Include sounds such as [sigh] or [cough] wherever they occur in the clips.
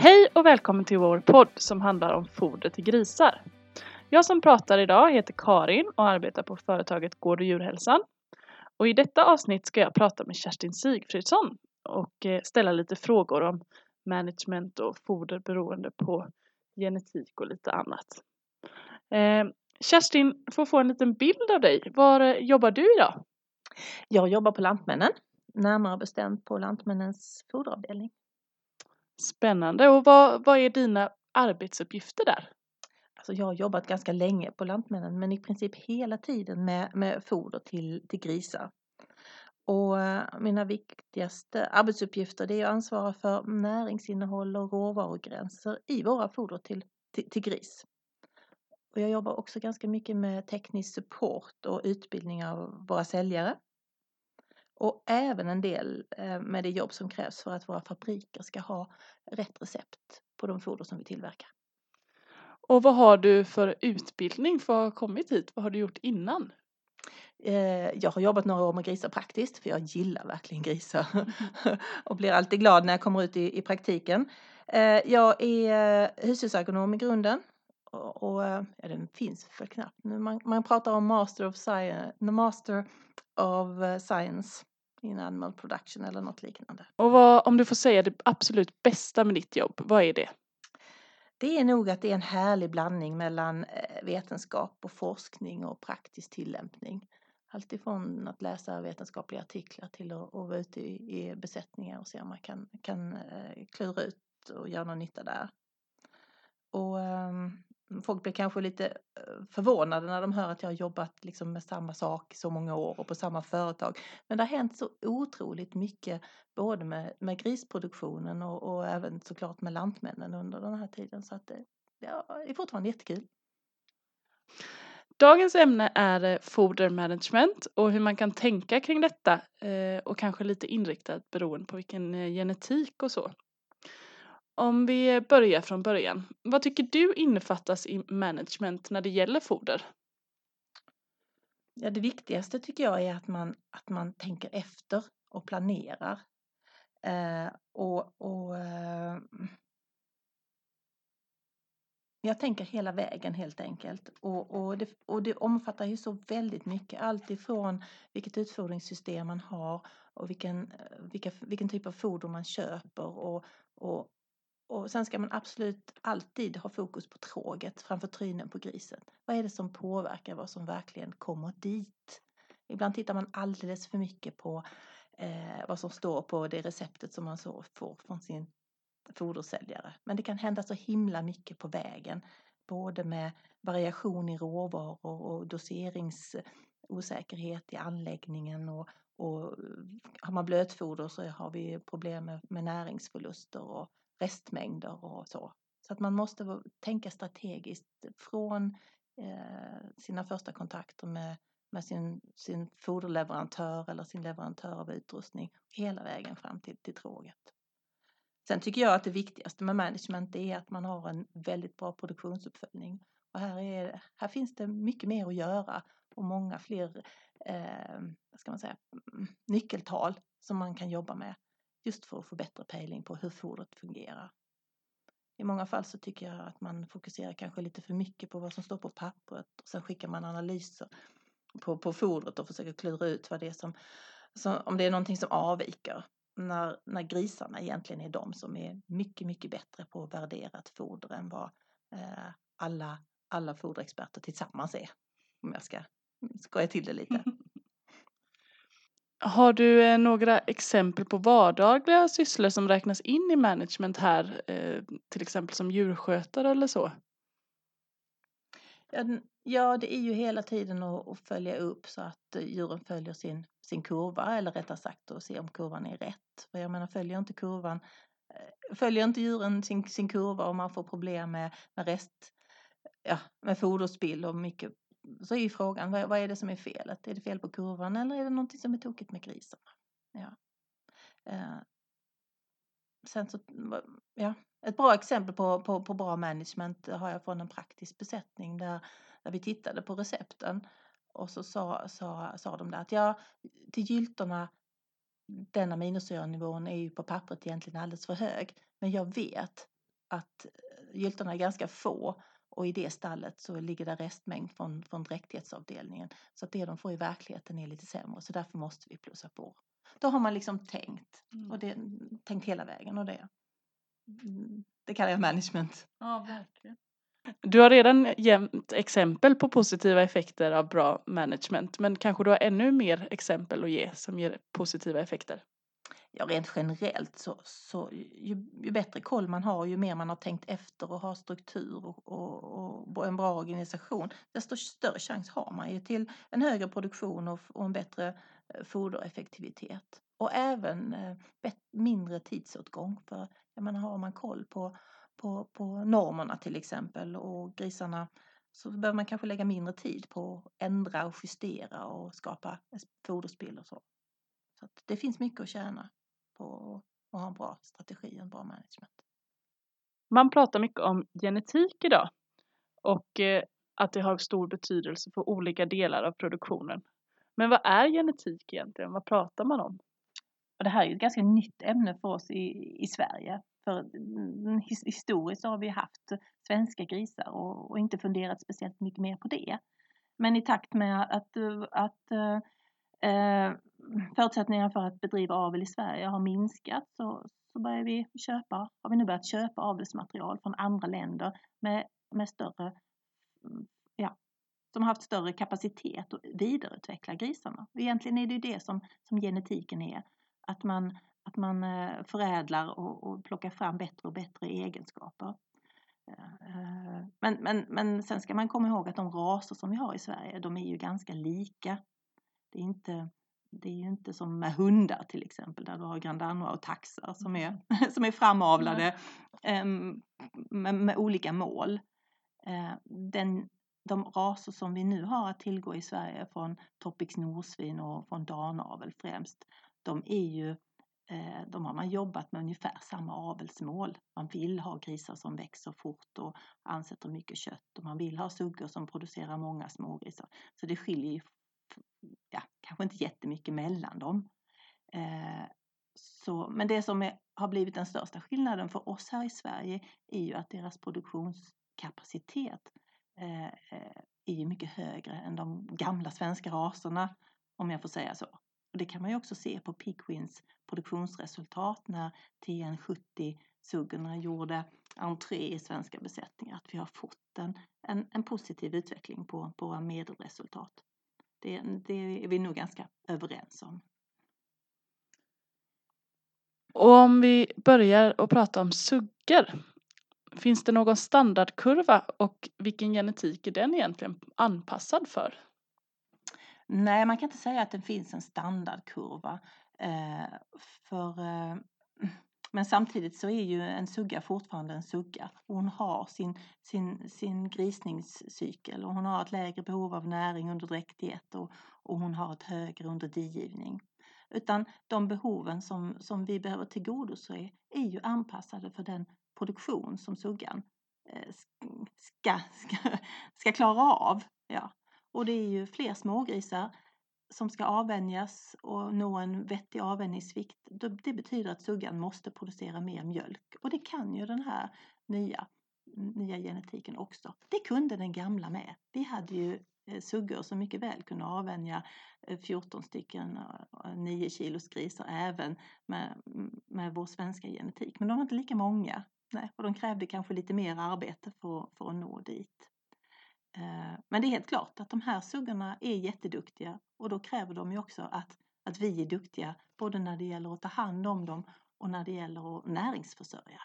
Hej och välkommen till vår podd som handlar om foder till grisar. Jag som pratar idag heter Karin och arbetar på företaget Gård och djurhälsan. Och i detta avsnitt ska jag prata med Kerstin Sigfridsson och eh, ställa lite frågor om management och foder beroende på genetik och lite annat. Eh, Kerstin, får få en liten bild av dig. Var eh, jobbar du idag? Jag jobbar på Lantmännen, närmare bestämt på Lantmännens foderavdelning. Spännande. Och vad, vad är dina arbetsuppgifter där? Alltså jag har jobbat ganska länge på Lantmännen men i princip hela tiden med, med foder till, till grisar. Och eh, mina viktigaste arbetsuppgifter det är att ansvara för näringsinnehåll och råvarugränser i våra foder till, till, till gris. Och jag jobbar också ganska mycket med teknisk support och utbildning av våra säljare. Och även en del eh, med det jobb som krävs för att våra fabriker ska ha rätt recept på de foder som vi tillverkar. Och vad har du för utbildning för att ha kommit hit? Vad har du gjort innan? Eh, jag har jobbat några år med grisar praktiskt för jag gillar verkligen grisar [laughs] [laughs] och blir alltid glad när jag kommer ut i, i praktiken. Eh, jag är hushållsagronom i grunden och ja, den finns för knappt nu. Man, man pratar om Master of Science, Master of Science in Animal Production eller något liknande. Och vad, om du får säga det absolut bästa med ditt jobb, vad är det? Det är nog att det är en härlig blandning mellan vetenskap och forskning och praktisk tillämpning. Alltifrån att läsa vetenskapliga artiklar till att, att vara ute i, i besättningar och se om man kan, kan klura ut och göra någon nytta där. Och um, folk blir kanske lite eh, förvånade när de hör att jag har jobbat liksom med samma sak i så många år och på samma företag. Men det har hänt så otroligt mycket både med, med grisproduktionen och, och även såklart med lantmännen under den här tiden. Så att det, ja, det är fortfarande jättekul. Dagens ämne är eh, foder fodermanagement och hur man kan tänka kring detta och kanske lite inriktat beroende på vilken genetik och så. Om vi börjar från början. Vad tycker du innefattas i management när det gäller foder? Ja, det viktigaste tycker jag är att man, att man tänker efter och planerar. Eh, och, och eh, jag tänker hela vägen helt enkelt. Och, och, det, och det omfattar ju så väldigt mycket. Allt ifrån vilket utfodringssystem man har och vilken, eh, vilka, vilken typ av foder man köper och, och, och sen ska man absolut alltid ha fokus på tråget framför trynen på grisen. Vad är det som påverkar vad som verkligen kommer dit? Ibland tittar man alldeles för mycket på eh, vad som står på det receptet som man så får från sin fodersäljare. Men det kan hända så himla mycket på vägen. Både med variation i råvaror och doseringsosäkerhet i anläggningen och, och har man blötfoder så har vi problem med, med näringsförluster och restmängder och så. Så att man måste tänka strategiskt från eh, sina första kontakter med, med sin, sin foderleverantör eller sin leverantör av utrustning hela vägen fram till, till tråget. Sen tycker jag att det viktigaste med management är att man har en väldigt bra produktionsuppföljning. Och här, är, här finns det mycket mer att göra och många fler eh, vad ska man säga, mm, nyckeltal som man kan jobba med just för att få bättre pejling på hur fodret fungerar. I många fall så tycker jag att man fokuserar kanske lite för mycket på vad som står på pappret och sen skickar man analyser på, på fodret och försöker klura ut vad det är som, som om det är någonting som avviker. När, när grisarna egentligen är de som är mycket, mycket bättre på att värdera ett foder än vad eh, alla, alla foderexperter tillsammans är. Om jag ska skoja till det lite. [laughs] Har du eh, några exempel på vardagliga sysslor som räknas in i management här, eh, till exempel som djurskötare eller så? Ja, det är ju hela tiden att följa upp så att eh, djuren följer sin, sin kurva eller rättare sagt att se om kurvan är rätt. För jag menar, följer inte kurvan, eh, följer inte djuren sin, sin kurva och man får problem med, med rest, ja, med foderspill och mycket så är ju frågan, vad, vad, är det som är felet? Är det fel på kurvan eller är det någonting som är tokigt med grisarna? Ja. Eh, sen så, ja, ett bra exempel på, på, på bra management har jag från en praktisk besättning där, där vi tittade på recepten och så sa, sa, sa de där att ja, till gyltorna den aminosyranivån är ju på pappret egentligen alldeles för hög. Men jag vet att eh, gyltorna är ganska få och i det stallet så ligger det restmängd från, från dräktighetsavdelningen. Så att det de får i verkligheten är lite sämre så därför måste vi plussa på. Då har man liksom tänkt Mm. och det, tänkt hela vägen och det, det kallar jag management. Ja, verkligen. Du har redan gett exempel på positiva effekter av bra management men kanske du har ännu mer exempel att ge som ger positiva effekter? Ja, rent generellt så, så ju, ju bättre koll man har, ju mer man har tänkt efter och har struktur och, och, och en bra organisation, desto större chans har man ju till en högre produktion och, och en bättre eh, fodereffektivitet. Och även eh, bet- mindre tidsåtgång. För jag menar, har man koll på, på, på normerna till exempel och grisarna så behöver man kanske lägga mindre tid på att ändra och justera och skapa foderspill och så. Så att det finns mycket att tjäna på att ha en bra strategi och en bra management. Man pratar mycket om genetik idag och eh, att det har stor betydelse för olika delar av produktionen. Men vad är genetik egentligen? Vad pratar man om? Det här är ett ganska nytt ämne för oss i, i Sverige. För mm, his- historiskt har vi haft svenska grisar och, och inte funderat speciellt mycket mer på det. Men i takt med att, att eh, förutsättningarna för att bedriva avel i Sverige har minskat så, så börjar vi köpa, har vi nu börjat köpa avelsmaterial från andra länder med, med större, mm, ja, som har haft större kapacitet att vidareutveckla grisarna. Egentligen är det ju det som, som genetiken är, att man, att man eh, förädlar och, och plockar fram bättre och bättre egenskaper. Eh, men, men, men sen ska man komma ihåg att de raser som vi har i Sverige, de är ju ganska lika. Det är, inte, det är ju inte som med hundar till exempel, där du har Grand Danois och taxar som är, [laughs] som är framavlade em, med, med olika mål. Eh, Den, de raser som vi nu har att tillgå i Sverige från Topix norsvin och från danavel främst, de är ju eh, de har man jobbat med ungefär samma avelsmål. Man vill ha grisar som växer fort och ansätter mycket kött och man vill ha suggor som producerar många smågrisar. Så det skiljer ju, ja, kanske inte jättemycket mellan dem. Eh, så, men det som är, har blivit den största skillnaden för oss här i Sverige är ju att deras produktionskapacitet eh, eh är ju mycket högre än de gamla svenska raserna, om jag får säga så. Och det kan man ju också se på Pigwins produktionsresultat när TN70 suggorna gjorde entré i svenska besättningar, att vi har fått en, en, en positiv utveckling på, på våra medelresultat. Det, det är vi nog ganska överens om. Och om vi börjar att prata om suggor. Finns det någon standardkurva och vilken genetik är den egentligen anpassad för? Nej, man kan inte säga att det finns en standardkurva. Eh, för, eh, men samtidigt så är ju en sugga fortfarande en sugga. Hon har sin, sin, sin grisningscykel och hon har ett lägre behov av näring under dräktighet och, och hon har ett högre under digivning. Utan de behoven som, som vi behöver tillgodose är ju anpassade för den produktion som suggan eh, ska, ska, ska klara av. Ja. Och det är ju fler smågrisar som ska avvänjas och nå en vettig avvänjningsvikt. Det betyder att suggan måste producera mer mjölk och det kan ju den här nya, nya genetiken också. Det kunde den gamla med. Vi hade ju eh, suggor som mycket väl kunde avvänja eh, 14 stycken eh, 9 kilos grisar även med, med vår svenska genetik. Men de var inte lika många. Nej, och de krävde kanske lite mer arbete för, för att nå dit. Eh, men det är helt klart att de här suggorna är jätteduktiga och då kräver de ju också att, att vi är duktiga både när det gäller att ta hand om dem och när det gäller att näringsförsörja,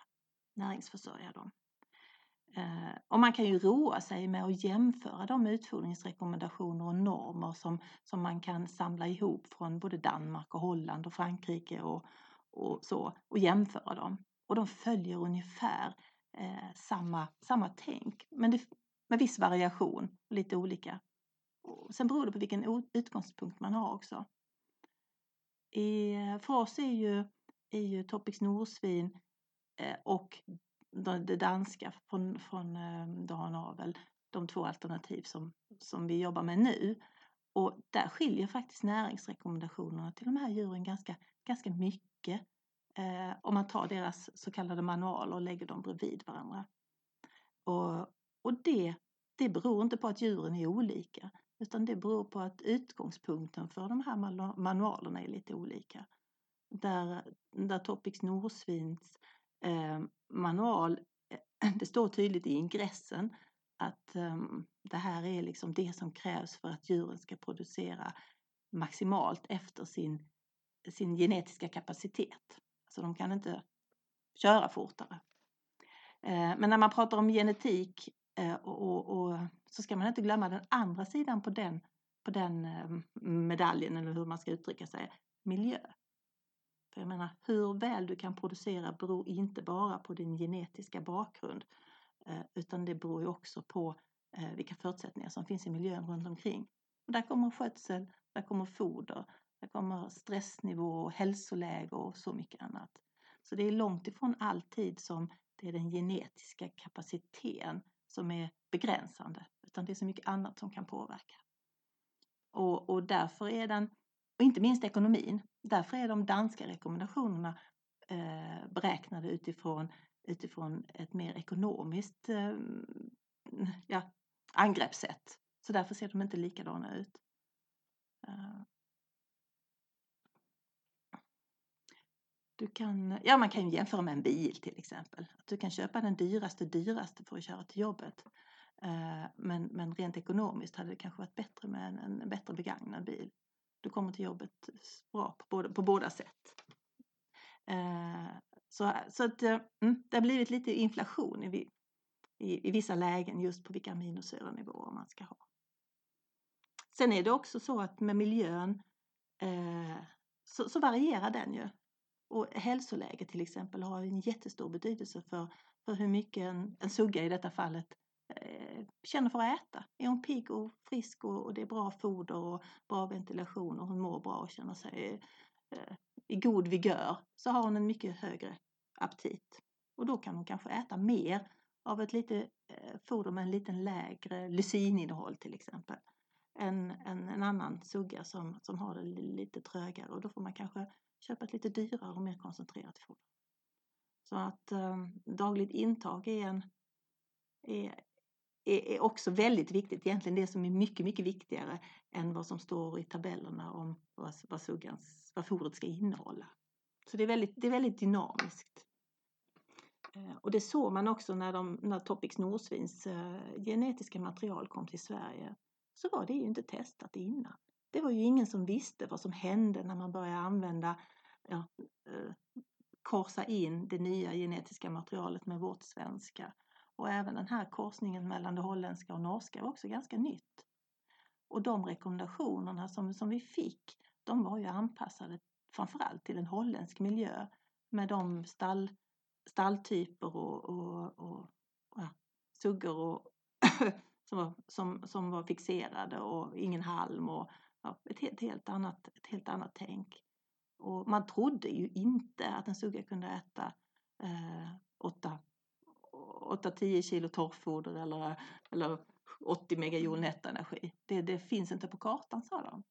näringsförsörja dem. Eh, och man kan ju roa sig med att jämföra de utfodringsrekommendationer och normer som, som man kan samla ihop från både Danmark och Holland och Frankrike och, och så och jämföra dem. Och de följer ungefär eh, samma, samma tänk. Men det, med viss variation, lite olika. Och sen beror det på vilken utgångspunkt man har också. I, för oss är ju, är ju Topics norsvin eh, och det danska från, från eh, Dan Avel de två alternativ som, som vi jobbar med nu. Och där skiljer faktiskt näringsrekommendationerna till de här djuren ganska, ganska mycket eh, om man tar deras så kallade manualer och lägger dem bredvid varandra. Och, och det, det beror inte på att djuren är olika utan det beror på att utgångspunkten för de här manualerna är lite olika. Där, där Topics Norsvins eh, manual, eh, [clears throat] det står tydligt i ingressen att eh, det här är liksom det som krävs för att djuren ska producera maximalt efter sin, sin genetiska kapacitet. Så de kan inte köra fortare. Eh, men när man pratar om genetik Eh, och, och, och, så ska man inte glömma den andra sidan på den, på den eh, medaljen eller hur man ska uttrycka sig, miljö. För jag menar, hur väl du kan producera beror inte bara på din genetiska bakgrund eh, utan det beror ju också på eh, vilka förutsättningar som finns i miljön runt omkring. Och där kommer skötsel, där kommer foder, där kommer stressnivå, hälsoläge och så mycket annat. Så det är långt ifrån alltid som det är den genetiska kapaciteten som är begränsande, utan det är så mycket annat som kan påverka. Och, och därför är den, och inte minst ekonomin, därför är de danska rekommendationerna eh, beräknade utifrån, utifrån ett mer ekonomiskt eh, ja, angreppssätt. Så därför ser de inte likadana ut. Eh, Du kan, ja, man kan jämföra med en bil till exempel. Att du kan köpa den dyraste dyraste för att köra till jobbet. Eh, men, men rent ekonomiskt hade det kanske varit bättre med en, en bättre begagnad bil. Du kommer till jobbet bra på, båda, på båda sätt. Eh, så, så att, eh, mm, det har blivit lite inflation i, i, i vissa lägen just på vilka aminosyranivåer man ska ha. Sen är det också så att med miljön så, så varierar den ju. Och hälsoläget till exempel har en jättestor betydelse för, för hur mycket en, en sugga i detta fallet eh, känner för att äta. Är hon pigg och frisk och, och, det är bra foder och bra ventilation och hon mår bra och känner sig eh, i god vigör så har hon en mycket högre aptit. Och då kan hon kanske äta mer av ett lite eh, foder med en lite lägre lysininnehåll till exempel än, än en annan sugga som, som har det lite trögare och då får man kanske köpa ett lite dyrare och mer koncentrerat foder. Så att eh, dagligt intag är, en, är, är, också väldigt viktigt. Egentligen det som är mycket, mycket viktigare än vad som står i tabellerna om vad, vad, suggans, vad fodret ska innehålla. Så det är väldigt, det är väldigt dynamiskt. Eh, och det såg man också när, de, när Topics Norsvins eh, genetiska material kom till Sverige. Så var det ju inte testat innan. Det var ju ingen som visste vad som hände när man började använda, ja, eh, korsa in det nya genetiska materialet med vårt svenska. Och även den här korsningen mellan det holländska och norska var också ganska nytt. Och de rekommendationerna som, som vi fick, de var ju anpassade framförallt till en holländsk miljö med de stall, stalltyper och, och, och ja, suggor och [coughs] som, var, som, som var fixerade och ingen halm och ja, ett, helt, helt annat, ett helt annat tänk. Och man trodde ju inte att en sugga kunde äta eh, 8-10 kilo torrfoder eller, eller 80 megajoule nätenergi. Det, det finns inte på kartan, sa de.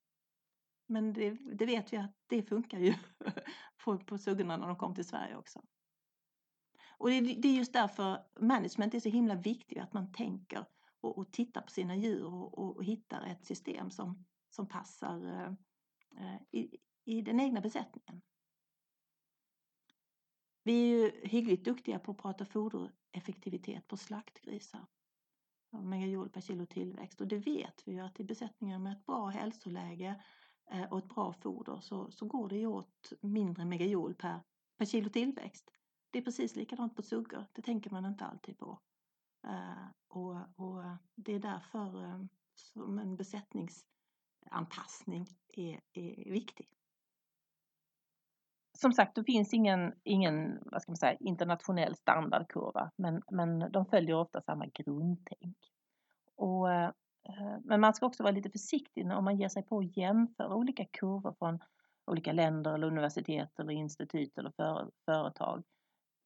Men det, det vet vi att det funkar ju [laughs] på, på suggorna när de kom till Sverige också. Och det, det, är just därför management är så himla viktigt, att man tänker och, och tittar på sina djur och, och, och hittar ett system som, som passar eh, i, i den egna besättningen. Vi är ju hyggligt duktiga på att prata fodereffektivitet på slaktgrisar. Megajoule per kilo tillväxt och det vet vi ju att i besättningar med ett bra hälsoläge eh, och ett bra foder så, så går det ju åt mindre megajoule per, per kilo tillväxt. Det är precis likadant på suggor, det tänker man inte alltid på. Eh, och, och det är därför eh, som en besättnings anpassning är, är viktig. Som sagt, det finns ingen, ingen vad ska man säga, internationell standardkurva, men, men de följer ofta samma grundtänk. Och, eh, men man ska också vara lite försiktig om man ger sig på att jämföra olika kurvor från olika länder eller universitet eller institut eller för, företag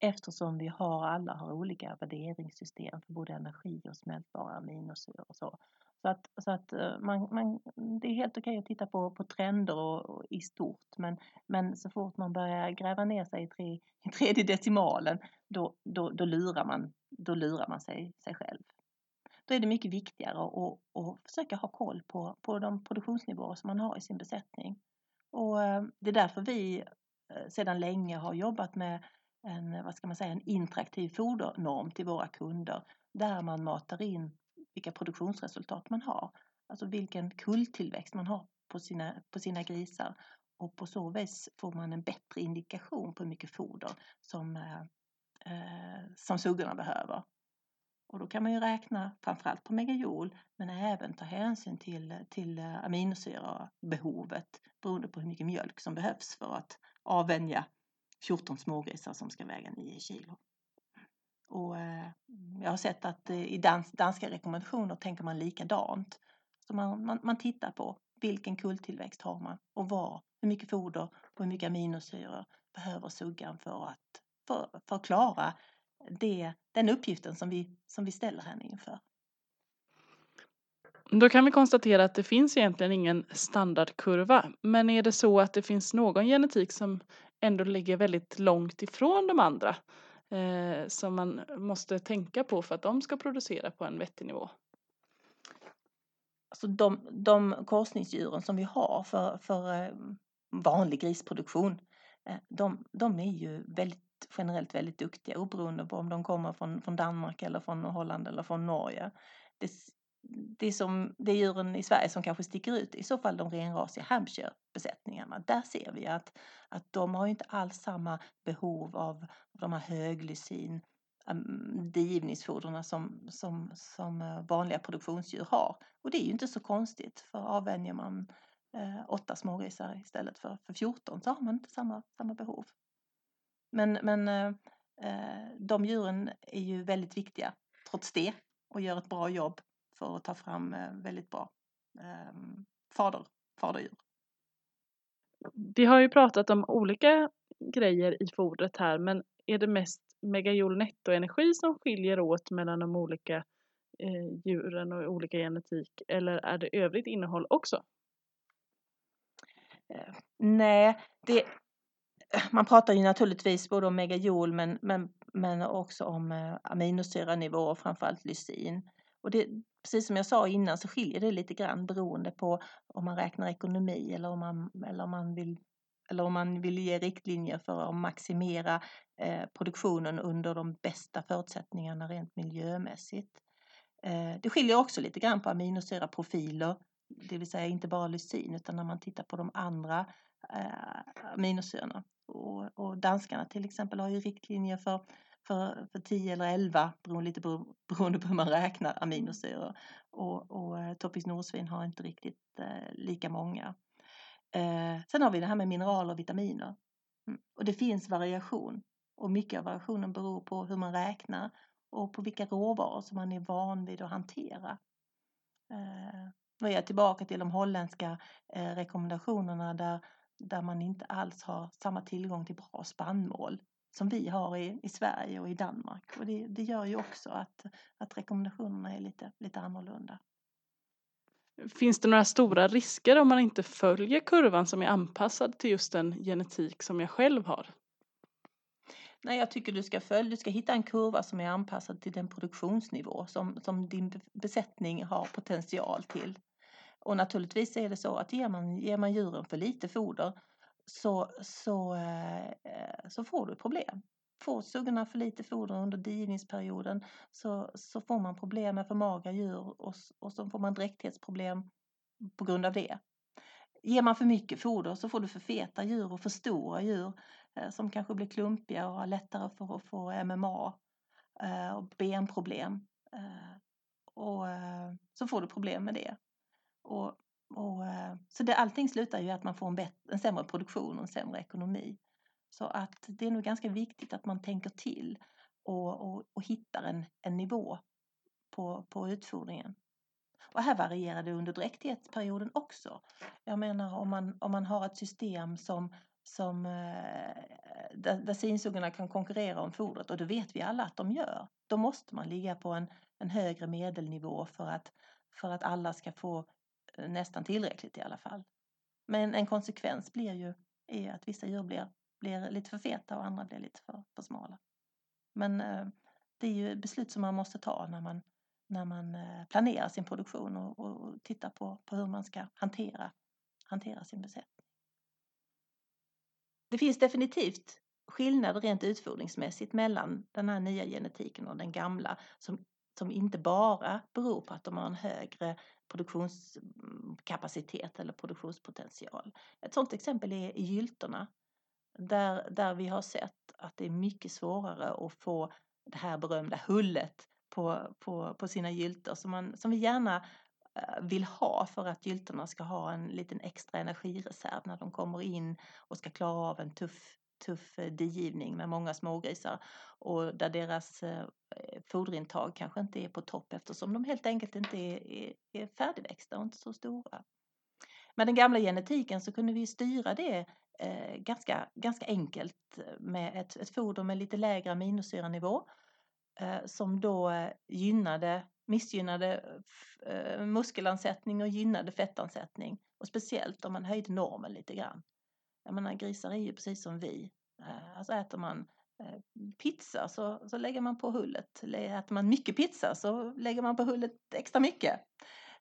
eftersom vi har alla har olika värderingssystem för både energi och smältbara aminosyror och så. Så att, så att eh, man, man, det är helt okej att titta på, på trender och, och i stort men, men så fort man börjar gräva ner sig i, tre, [laughs] i tredje decimalen då, då, då, lurar man, då lurar man sig, sig själv. Då är det mycket viktigare att, att försöka ha koll på, på de produktionsnivåer som man har i sin besättning. Och eh, det är därför vi eh, sedan länge har jobbat med en, vad ska man säga, en interaktiv fodernorm till våra kunder där man matar in vilka produktionsresultat man har. Alltså vilken kulltillväxt man har på sina, på sina grisar och på så vis får man en bättre indikation på hur mycket foder som, eh, eh som suggorna behöver. Och då kan man ju räkna framförallt på megajol men även ta hänsyn till, till eh, aminosyrabehovet beroende på hur mycket mjölk som behövs för att avvänja 14 smågrisar som ska väga 9 kilo. Och eh, jag har sett att eh, i dans, danska rekommendationer tänker man likadant. Så man, man, man tittar på vilken kulltillväxt har man och var, hur mycket foder och hur mycket aminosyror behöver suggan för att, för, för klara det, den uppgiften som vi, som vi ställer henne inför. Då kan vi konstatera att det finns egentligen ingen standardkurva. Men är det så att det finns någon genetik som ändå ligger väldigt långt ifrån de andra? Eh, som man måste tänka på för att de ska producera på en vettig nivå? Alltså de, de korsningsdjuren som vi har för, för eh, vanlig grisproduktion, eh, de, de är ju väldigt generellt väldigt duktiga oberoende på om de kommer från, från Danmark eller från Holland eller från Norge. Det, det, som, det är djuren i Sverige som kanske sticker ut i så fall de renrasiga Hampshire-besättningarna. Där ser vi att, att de har inte alls samma behov av de här höglysin um, mm, som, som, som eh, vanliga produktionsdjur har. Och det är ju inte så konstigt för avvänjer man eh, åtta smågrisar istället för, för 14 så har man inte samma, samma behov. Men, men eh, eh, de djuren är ju väldigt viktiga trots det och gör ett bra jobb för att ta fram eh, väldigt bra eh, fader, faderdjur. Vi har ju pratat om olika grejer i fodret här men är det mest megajoule nettoenergi som skiljer åt mellan de olika eh, djuren och olika genetik eller är det övrigt innehåll också? Eh, nej, det, man pratar ju naturligtvis både om megajoule men, men, men också om eh, aminosyranivåer, framförallt lysin. Och det, precis som jag sa innan så skiljer det lite grann beroende på om man räknar ekonomi eller om man, eller om man vill eller om man vill ge riktlinjer för att maximera eh, produktionen under de bästa förutsättningarna rent miljömässigt. Eh, det skiljer också lite grann på aminosyraprofiler, det vill säga inte bara lysin utan när man tittar på de andra eh, aminosyrorna. Och, och danskarna till exempel har ju riktlinjer för, för, för 10 eller 11 beroende, lite på, [laughs] beroende på hur man räknar aminosyror. Och, och eh, norsvin nordsvin har inte riktigt eh, lika många. Eh, sen har vi det här med mineraler och vitaminer. Mm. Och det finns variation. Och mycket av variationen beror på hur man räknar och på vilka råvaror som man är van vid att hantera. Eh, och jag är tillbaka till de holländska eh, rekommendationerna där där man inte alls har samma tillgång till bra spannmål som vi har i, i Sverige och i Danmark. Och det, det gör ju också att, att rekommendationerna är lite, lite annorlunda. Finns det några stora risker om man inte följer kurvan som är anpassad till just den genetik som jag själv har? Nej, jag tycker du ska följa, du ska hitta en kurva som är anpassad till den produktionsnivå som, som din besättning har potential till. Och naturligtvis är det så att ger man, ger man djuren för lite foder så, så, eh, så får du problem. Får suggorna för lite foder under divningsperioden så, så får man problem med för magra djur och, och så får man dräktighetsproblem på grund av det. Ger man för mycket foder så får du för feta djur och för stora djur eh, som kanske blir klumpiga och har lättare för att få MMA eh, och benproblem. Och så får du problem med det. Och, och, eh, så det, allting slutar ju att man får en, bättre, en sämre produktion och en sämre ekonomi. Så att det är nog ganska viktigt att man tänker till och, och, och hittar en, en nivå på, på utfodringen. Och här varierar det under dräktighetsperioden också. Jag menar om man, om man har ett system som, som eh, där, där sinsugorna kan konkurrera om fodret och det vet vi alla att de gör. Då måste man ligga på en, en högre medelnivå för att för att alla ska få nästan tillräckligt i alla fall. Men en konsekvens blir ju är att vissa djur blir, blir lite för feta och andra blir lite för, för smala. Men eh, det är ju beslut som man måste ta när man, när man eh, planerar sin produktion och, och, och tittar på, på hur man ska hantera, hantera sin besättning. Det finns definitivt skillnader rent utfodringsmässigt mellan den här nya genetiken och den gamla som, som inte bara beror på att de har en högre produktionskapacitet mm, eller produktionspotential. Ett sådant exempel är gyltorna där, där vi har sett att det är mycket svårare att få det här berömda hullet på, på, på sina gyltor som, man, som vi gärna eh, vill ha för att gyltorna ska ha en liten extra energireserv när de kommer in och ska klara av en tuff tuff eh, digivning med många smågrisar och där deras eh, foderintag kanske inte är på topp eftersom de helt enkelt inte är, är, är färdigväxta och inte så stora. Med den gamla genetiken så kunde vi styra det eh, ganska, ganska enkelt med ett, ett foder med lite lägre aminosyranivå eh, som då eh, gynnade, missgynnade eh, muskelansättning och gynnade fettansättning och speciellt om man höjde normen lite grann. Jag menar grisar är ju precis som vi. Eh, alltså äter man eh, pizza så, så lägger man på hullet. Äter man mycket pizza så lägger man på hullet extra mycket.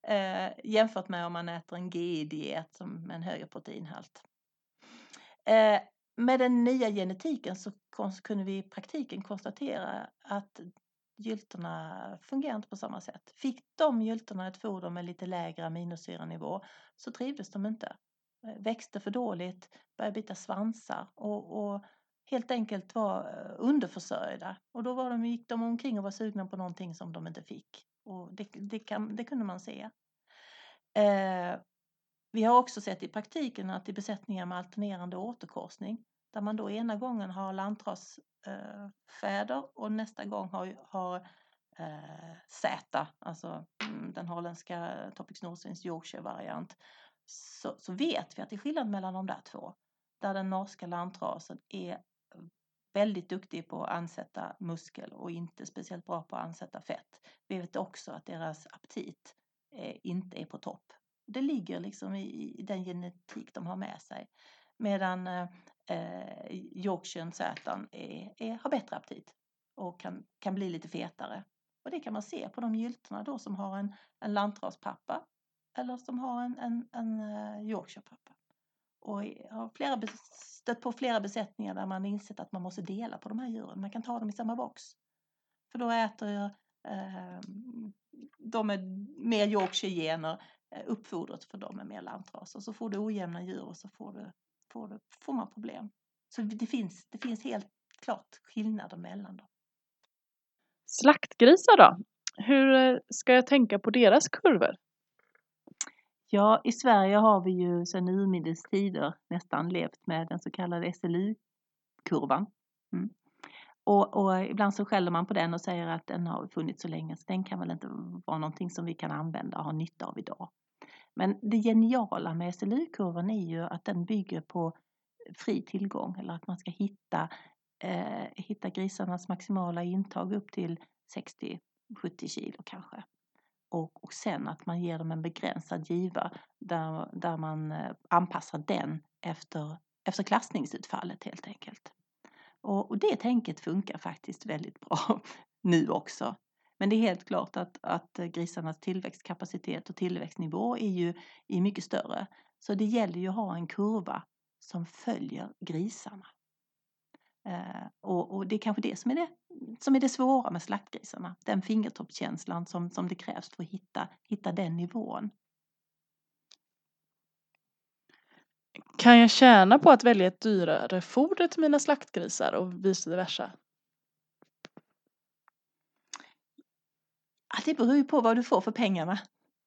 Eh, jämfört med om man äter en GI-diet med en högre proteinhalt. Eh, med den nya genetiken så kunde vi i praktiken konstatera att gyltorna fungerar inte på samma sätt. Fick de gyltorna ett foder med lite lägre aminosyranivå så trivdes de inte. Växte för dåligt, började bita svansar och, och helt enkelt var eh, underförsörjda. Och då var de, gick de omkring och var sugna på någonting som de inte fick. Och det, det, kan, det kunde man se. Eh, vi har också sett i praktiken att i besättningar med alternerande återkorsning där man då ena gången har lantrasfäder eh, och nästa gång har, har eh, Z, alltså mm, den holländska eh, Topic Norsvins Yorkshire-variant så, så vet vi att det är skillnad mellan de där två. Där den norska lantrasen är väldigt duktig på att ansätta muskel och inte speciellt bra på att ansätta fett. Vi vet också att deras aptit eh, inte är på topp. Det ligger liksom i, i, den genetik de har med sig. Medan eh, eh Yorkshire är, är, har bättre aptit och kan, kan bli lite fetare. Och det kan man se på de gyltorna då som har en, en lantraspappa eller som har en, en, en eh, Yorkshire-pappa. Och jag har flera, stött på flera besättningar där man insett att man måste dela på de här djuren. Man kan ta dem i samma box. För då äter eh, de med mer Yorkshire-gener eh, uppfodret för dem med mer lantras. Och så får du ojämna djur och så får, du, får, du, får man problem. Så det finns, det finns helt klart skillnader mellan dem. Slaktgrisar då? Hur eh, ska jag tänka på deras kurvor? Ja, i Sverige har vi ju sedan urminnes tider nästan levt med den så kallade SLU-kurvan. Mm. Och, och, ibland så skäller man på den och säger att den har funnits så länge så den kan väl inte vara någonting som vi kan använda och ha nytta av idag. Men det geniala med SLU-kurvan är ju att den bygger på fri tillgång eller att man ska hitta, eh, hitta grisarnas maximala intag upp till 60-70 kilo kanske och, och sen att man ger dem en begränsad giva där, där man eh, anpassar den efter, efter klassningsutfallet helt enkelt. Och, och det tänket funkar faktiskt väldigt bra [laughs] nu också. Men det är helt klart att, att eh, grisarnas tillväxtkapacitet och tillväxtnivå är ju är mycket större. Så det gäller ju att ha en kurva som följer grisarna. Eh, och, och, det är kanske det som är det, som är det svåra med slaktgrisarna. Den fingertoppskänslan som, som det krävs för att hitta, hitta den nivån. Kan jag tjäna på att välja ett dyrare foder till mina slaktgrisar och vice versa? Ja, det beror ju på vad du får för pengarna.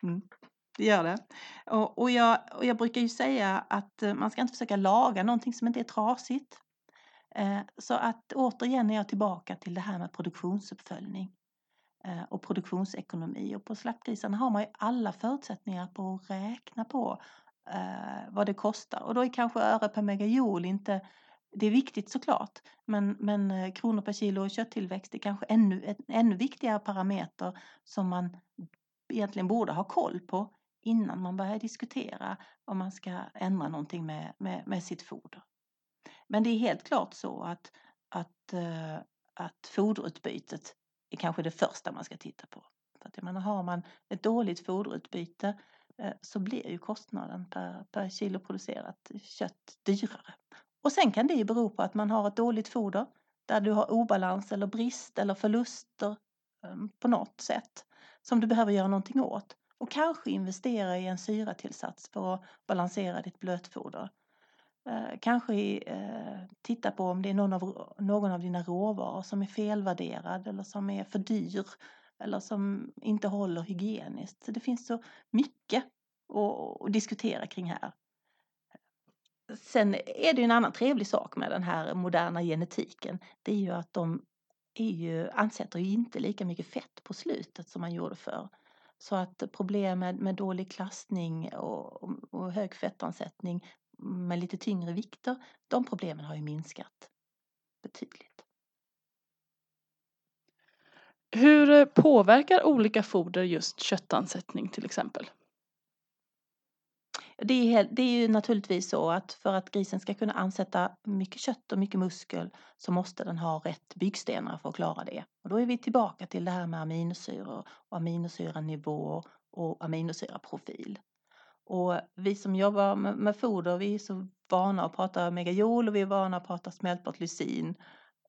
Mm, det gör det. Och, och, jag, och jag brukar ju säga att eh, man ska inte försöka laga någonting som inte är trasigt. Eh, så att återigen är jag tillbaka till det här med produktionsuppföljning eh, och produktionsekonomi. Och på slaktgrisarna har man ju alla förutsättningar på att räkna på eh, vad det kostar. Och då är kanske öre per megajoule inte det är viktigt såklart, men, men kronor per kilo kötttillväxt är kanske ännu, en ännu viktigare parameter som man egentligen borde ha koll på innan man börjar diskutera om man ska ändra någonting med, med, med sitt foder. Men det är helt klart så att, att, eh, att foderutbytet är kanske det första man ska titta på. För att jag menar, har man ett dåligt foderutbyte eh, så blir ju kostnaden per, per kilo producerat kött dyrare. Och sen kan det ju bero på att man har ett dåligt foder där du har obalans eller brist eller förluster ehm, på något sätt som du behöver göra någonting åt. Och kanske investera i en syratillsats för att balansera ditt blötfoder. Eh, kanske eh, titta på om det är någon av, någon av dina råvaror som är felvärderad eller som är för dyr eller som inte håller hygieniskt. Så det finns så mycket att, att diskutera kring här. Sen är det ju en annan trevlig sak med den här moderna genetiken. Det är ju att de är ju, ansätter ju inte lika mycket fett på slutet som man gjorde förr. Så att problem med, med dålig klassning och, och hög fettansättning med lite tyngre vikter, de problemen har ju minskat betydligt. Hur påverkar olika foder just köttansättning till exempel? Det är, det är ju naturligtvis så att för att grisen ska kunna ansätta mycket kött och mycket muskel så måste den ha rätt byggstenar för att klara det. Och då är vi tillbaka till det här med aminosyror och aminosyranivå och aminosyraprofil. Och vi som jobbar med, med foder, vi är så vana att prata megajol och vi är vana att prata smältbart lysin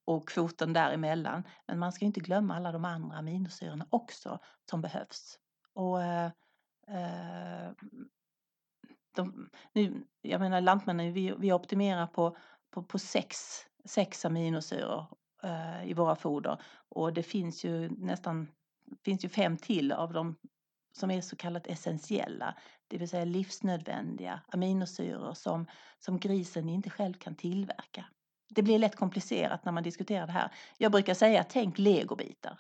och kvoten däremellan. Men man ska inte glömma alla de andra aminosyrorna också som behövs. Och eh, eh de, nu, jag menar Lantmännen, vi, vi optimerar på, på, på sex, sex aminosyror eh, i våra foder och det finns ju nästan finns ju fem till av dem som är så kallat essentiella, det vill säga livsnödvändiga aminosyror som, som grisen inte själv kan tillverka. Det blir lätt komplicerat när man diskuterar det här. Jag brukar säga tänk legobitar.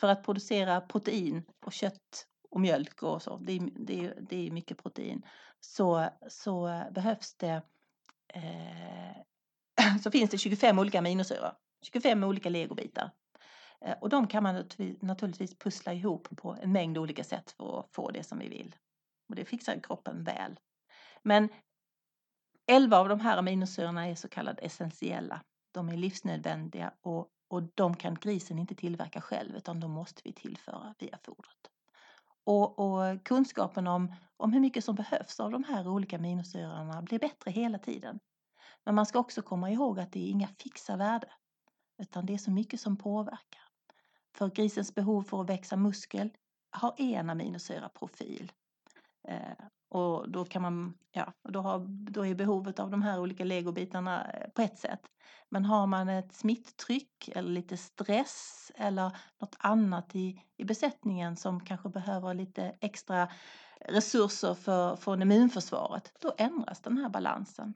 För att producera protein och kött och mjölk och så, det är, det är, det är mycket protein, så, så behövs det eh, [clears throat] så finns det 25 olika aminosyror, 25 olika legobitar. Eh, och de kan man naturligtvis pussla ihop på en mängd olika sätt för att få det som vi vill. Och det fixar kroppen väl. Men 11 av de här aminosyrorna är så kallade essentiella. De är livsnödvändiga och, och de kan grisen inte tillverka själv utan de måste vi tillföra via fodret. Och, och, kunskapen om, om hur mycket som behövs av de här olika aminosyrorna blir bättre hela tiden. Men man ska också komma ihåg att det är inga fixa värden, utan det är så mycket som påverkar. För grisens behov för att växa muskel har en aminosyraprofil. Eh, och då kan man, ja, då, har, då är behovet av de här olika legobitarna eh, på ett sätt. Men har man ett smitttryck eller lite stress eller något annat i, i besättningen som kanske behöver lite extra resurser för, från immunförsvaret, då ändras den här balansen.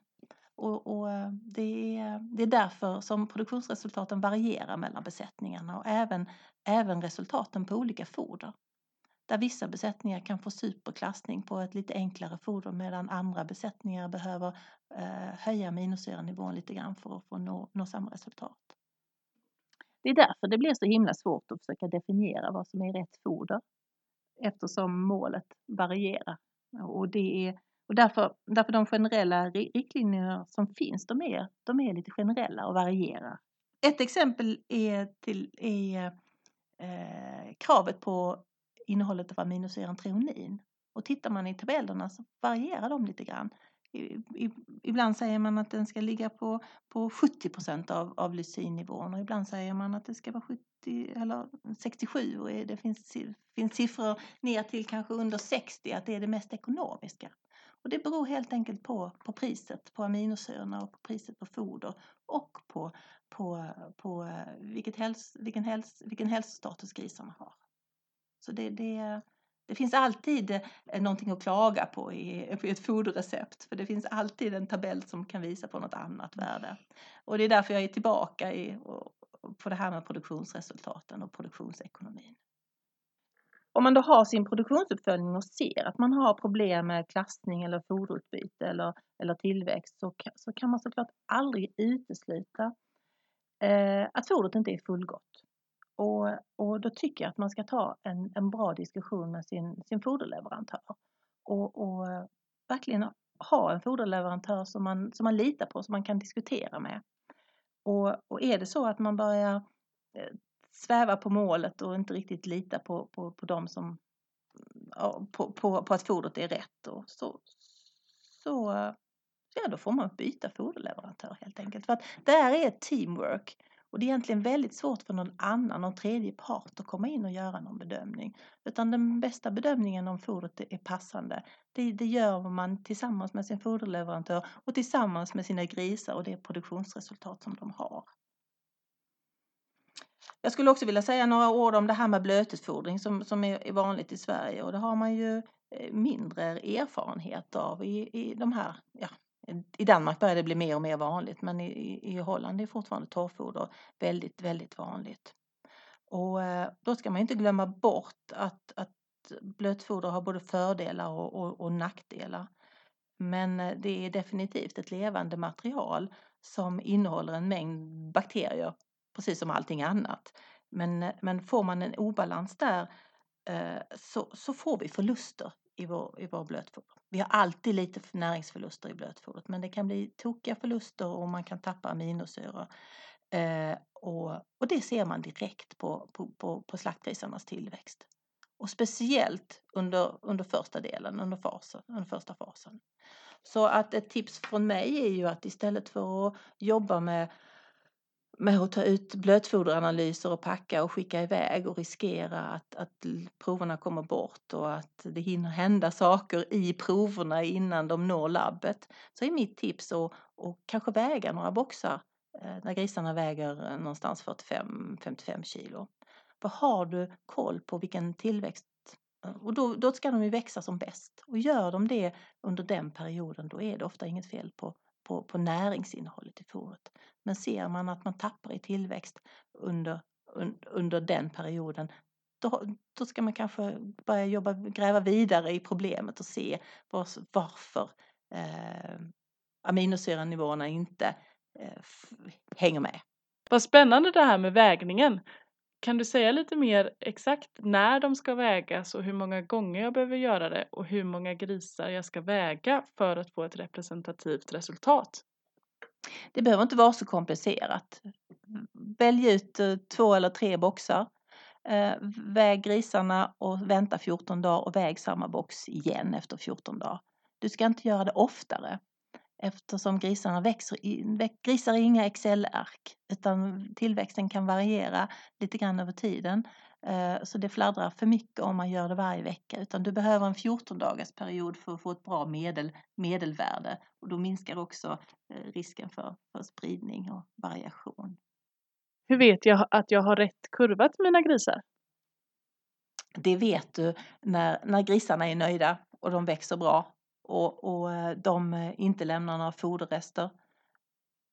Och, och eh, det, är, det är därför som produktionsresultaten varierar mellan besättningarna och även, även resultaten på olika foder. Där vissa besättningar kan få superklassning på ett lite enklare foder medan andra besättningar behöver eh, höja aminosyranivån lite grann för att få nå, nå samma resultat. Det är därför det blir så himla svårt att försöka definiera vad som är rätt foder eftersom målet varierar. Och, det är, och därför, därför de generella riktlinjer som finns, de är, de är lite generella och varierar. Ett exempel är, till, är eh, kravet på innehållet av aminosyran treonin. Och tittar man i tabellerna så varierar de lite grann. Ibland säger man att den ska ligga på, på 70 procent av, av lysinnivån och ibland säger man att det ska vara 70 eller 67 och det finns, finns siffror ner till kanske under 60 att det är det mest ekonomiska. Och det beror helt enkelt på, på priset på aminosyrorna och på priset på foder och på, på, på eh, vilket häls, vilken, häls, vilken hälsostatus grisarna har. Så det, det, det finns alltid eh, någonting att klaga på i, ett foderrecept. För det finns alltid en tabell som kan visa på något annat värde. Och det är därför jag är tillbaka i, på det här med produktionsresultaten och produktionsekonomin. Om man då har sin produktionsuppföljning och ser att man har problem med klassning eller foderutbyte eller, eller tillväxt så, så kan man såklart aldrig utesluta eh, att fodret inte är fullgott. Och, och då tycker jag att man ska ta en, en bra diskussion med sin, sin foderleverantör och, och verkligen ha en foderleverantör som man, som man litar på, som man kan diskutera med. Och, och är det så att man börjar eh, sväva på målet och inte riktigt lita på, på, på dem som på, på, på att fodret är rätt och så, så ja, då får man byta foderleverantör helt enkelt. För att det här är ett teamwork och det är egentligen väldigt svårt för någon annan, någon tredje part att komma in och göra någon bedömning. Utan den bästa bedömningen om fodret är passande, det, det gör man tillsammans med sin foderleverantör och tillsammans med sina grisar och det produktionsresultat som de har. Jag skulle också vilja säga några ord om det här med blötutfodring som, som är vanligt i Sverige och det har man ju eh, mindre erfarenhet av i, i de här ja, i Danmark börjar det bli mer och mer vanligt men i, i Holland är fortfarande torrfoder väldigt, väldigt vanligt. Och eh, då ska man inte glömma bort att, att blötfoder har både fördelar och, och, och nackdelar. Men eh, det är definitivt ett levande material som innehåller en mängd bakterier, precis som allting annat. Men, eh, men får man en obalans där så, så får vi förluster i vår, i vår blötfoder. Vi har alltid lite näringsförluster i blötfodret men det kan bli tokiga förluster och man kan tappa aminosyror. Eh, och, och det ser man direkt på, på, på, på slaktgrisarnas tillväxt. Och speciellt under, under första delen, under, fasen, under första fasen. Så att ett tips från mig är ju att istället för att jobba med med att ta ut blötfoderanalyser och packa och skicka iväg och riskera att, att proverna kommer bort och att det hinner hända saker i proverna innan de når labbet. Så är mitt tips att, och kanske väga några boxar eh, när grisarna väger eh, någonstans 45-55 kilo. För har du koll på vilken tillväxt eh, och då, då ska de ju växa som bäst. Och gör de det under den perioden då är det ofta inget fel på, på, på näringsinnehållet i fodret. Men ser man att man tappar i tillväxt under, un, under den perioden då, då ska man kanske börja jobba, gräva vidare i problemet och se var, varför eh, aminosyranivåerna inte eh, hänger med. Vad spännande det här med vägningen. Kan du säga lite mer exakt när de ska vägas och hur många gånger jag behöver göra det och hur många grisar jag ska väga för att få ett representativt resultat? Det behöver inte vara så komplicerat. Välj ut eh, två eller tre boxar. Eh, väg grisarna och vänta 14 dagar och väg samma box igen efter 14 dagar. Du ska inte göra det oftare eftersom grisarna växer. Grisar är inga Excel-ark utan tillväxten kan variera lite grann över tiden. Eh, så det fladdrar för mycket om man gör det varje vecka utan du behöver en 14 dagars period för att få ett bra medel, medelvärde och då minskar också eh, risken för, för spridning och variation. Hur vet jag att jag har rätt kurva till mina grisar? Det vet du när, när grisarna är nöjda och de växer bra och, och eh, de inte lämnar några foderrester.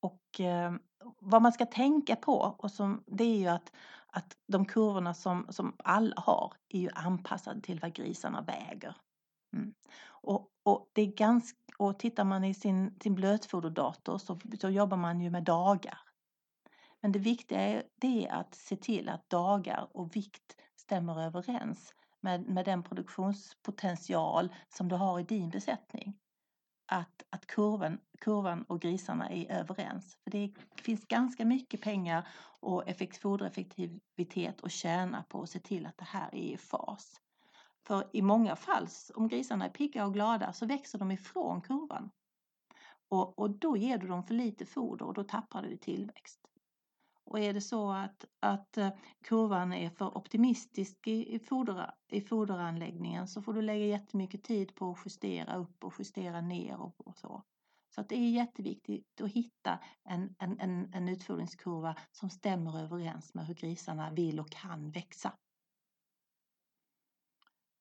Och eh, vad man ska tänka på och som, det är ju att att de kurvorna som, som alla har är ju anpassade till vad grisarna väger. Mm. Och, och, det är ganska, och tittar man i sin, sin blötfoderdator så, så jobbar man ju med dagar. Men det viktiga är, det är att se till att dagar och vikt stämmer överens med, med den produktionspotential som du har i din besättning att, att kurvan, kurvan och grisarna är överens. För det finns ganska mycket pengar och effekt, fodereffektivitet att tjäna på att se till att det här är i fas. För i många fall, om grisarna är pigga och glada, så växer de ifrån kurvan. Och, och då ger du dem för lite foder och då tappar du tillväxt. Och är det så att, att eh, kurvan är för optimistisk i, i, foder, i foderanläggningen så får du lägga jättemycket tid på att justera upp och justera ner och, och så. Så att det är jätteviktigt att hitta en, en, en, en utfodringskurva som stämmer överens med hur grisarna vill och kan växa.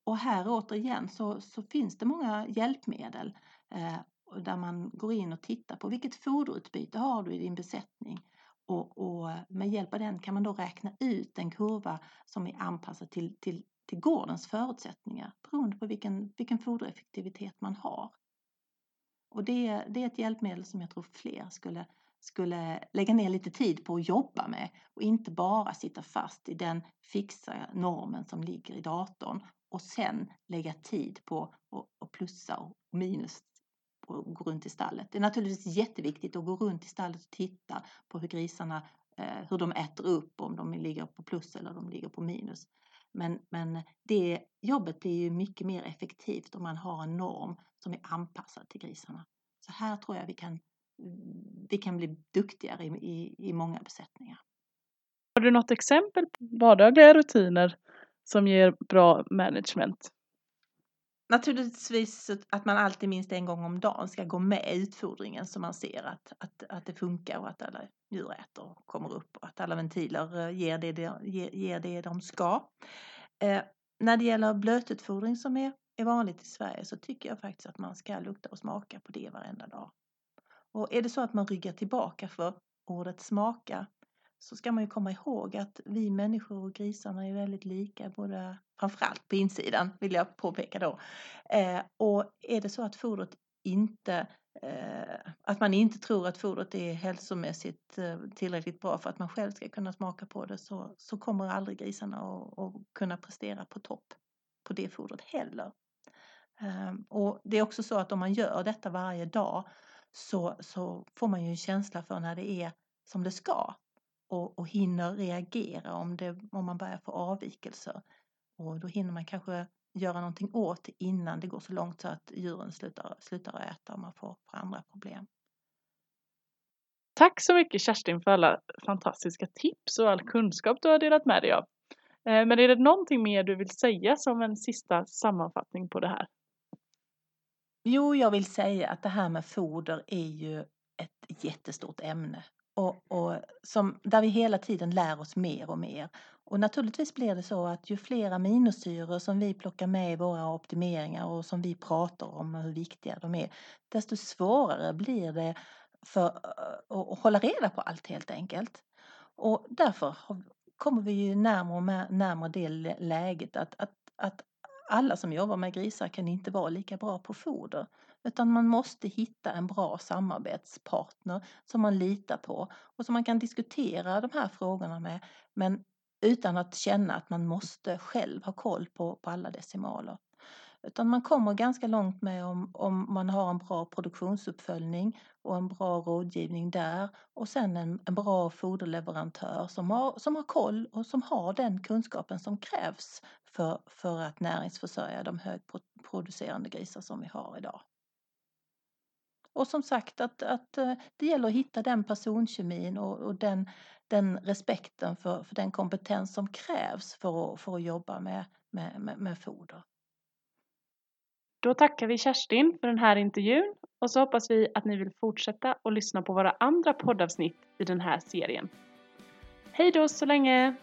Och här återigen så, så finns det många hjälpmedel eh, där man går in och tittar på vilket foderutbyte har du i din besättning och, och, med hjälp av den kan man då räkna ut en kurva som är anpassad till, till, till gårdens förutsättningar beroende på vilken, vilken fodereffektivitet man har. Och det, det är ett hjälpmedel som jag tror fler skulle skulle lägga ner lite tid på att jobba med och inte bara sitta fast i den fixa normen som ligger i datorn och sen lägga tid på att plussa och minus och gå runt i stallet. Det är naturligtvis jätteviktigt att gå runt i stallet och titta på hur grisarna, eh, hur de äter upp, om de ligger på plus eller de ligger på minus. Men, men det jobbet blir ju mycket mer effektivt om man har en norm som är anpassad till grisarna. Så här tror jag vi kan, vi kan bli duktigare i, i, i många besättningar. Har du något exempel på vardagliga rutiner som ger bra management? Naturligtvis att man alltid minst en gång om dagen ska gå med utfodringen så man ser att, att, att det funkar och att alla djur äter och kommer upp och att alla ventiler eh, ger det, de, ger det de ska. Eh, när det gäller blötutfodring som är, är vanligt i Sverige så tycker jag faktiskt att man ska lukta och smaka på det varenda dag. Och är det så att man ryggar tillbaka för ordet smaka så ska man ju komma ihåg att vi människor och grisarna är väldigt lika, både framförallt på insidan vill jag påpeka då. Eh, och är det så att fodret inte eh, att man inte tror att fodret är hälsomässigt eh, tillräckligt bra för att man själv ska kunna smaka på det så, så kommer aldrig grisarna att, att kunna prestera på topp på det fodret heller. Ehm, och det är också så att om man gör detta varje dag så, så får man ju en känsla för när det är som det ska och, och hinner reagera om, det, om man börjar få avvikelser. Och då hinner man kanske göra någonting åt innan det går så långt så att djuren slutar, slutar äta och man får, får andra problem. Tack så mycket Kerstin för alla fantastiska tips och all kunskap du har delat med dig av. Eh, men är det någonting mer du vill säga som en sista sammanfattning på det här? Jo, jag vill säga att det här med foder är ju ett jättestort ämne och, och som, där vi hela tiden lär oss mer och mer. Och naturligtvis blir det så att ju fler aminosyror som vi plockar med i våra optimeringar och som vi pratar om hur viktiga de är, desto svårare blir det för eh, att hålla reda på allt helt enkelt. Och därför kommer vi ju närmare och närmare det läget att, att, att alla som jobbar med grisar kan inte vara lika bra på foder. Utan man måste hitta en bra samarbetspartner som man litar på och som man kan diskutera de här frågorna med. Men utan att känna att man måste själv ha koll på, på alla decimaler. Utan man kommer ganska långt med om, om man har en bra produktionsuppföljning och en bra rådgivning där och sen en, en bra foderleverantör som har, som har koll och som har den kunskapen som krävs för, för att näringsförsörja de högproducerande grisar som vi har idag. Och som sagt att, att eh, det gäller att hitta den personkemin och, och den, den respekten för, för den kompetens som krävs för att, för att jobba med, med, med, med foder. Då tackar vi Kerstin för den här intervjun och så hoppas vi att ni vill fortsätta och lyssna på våra andra poddavsnitt i den här serien. Hej då så länge!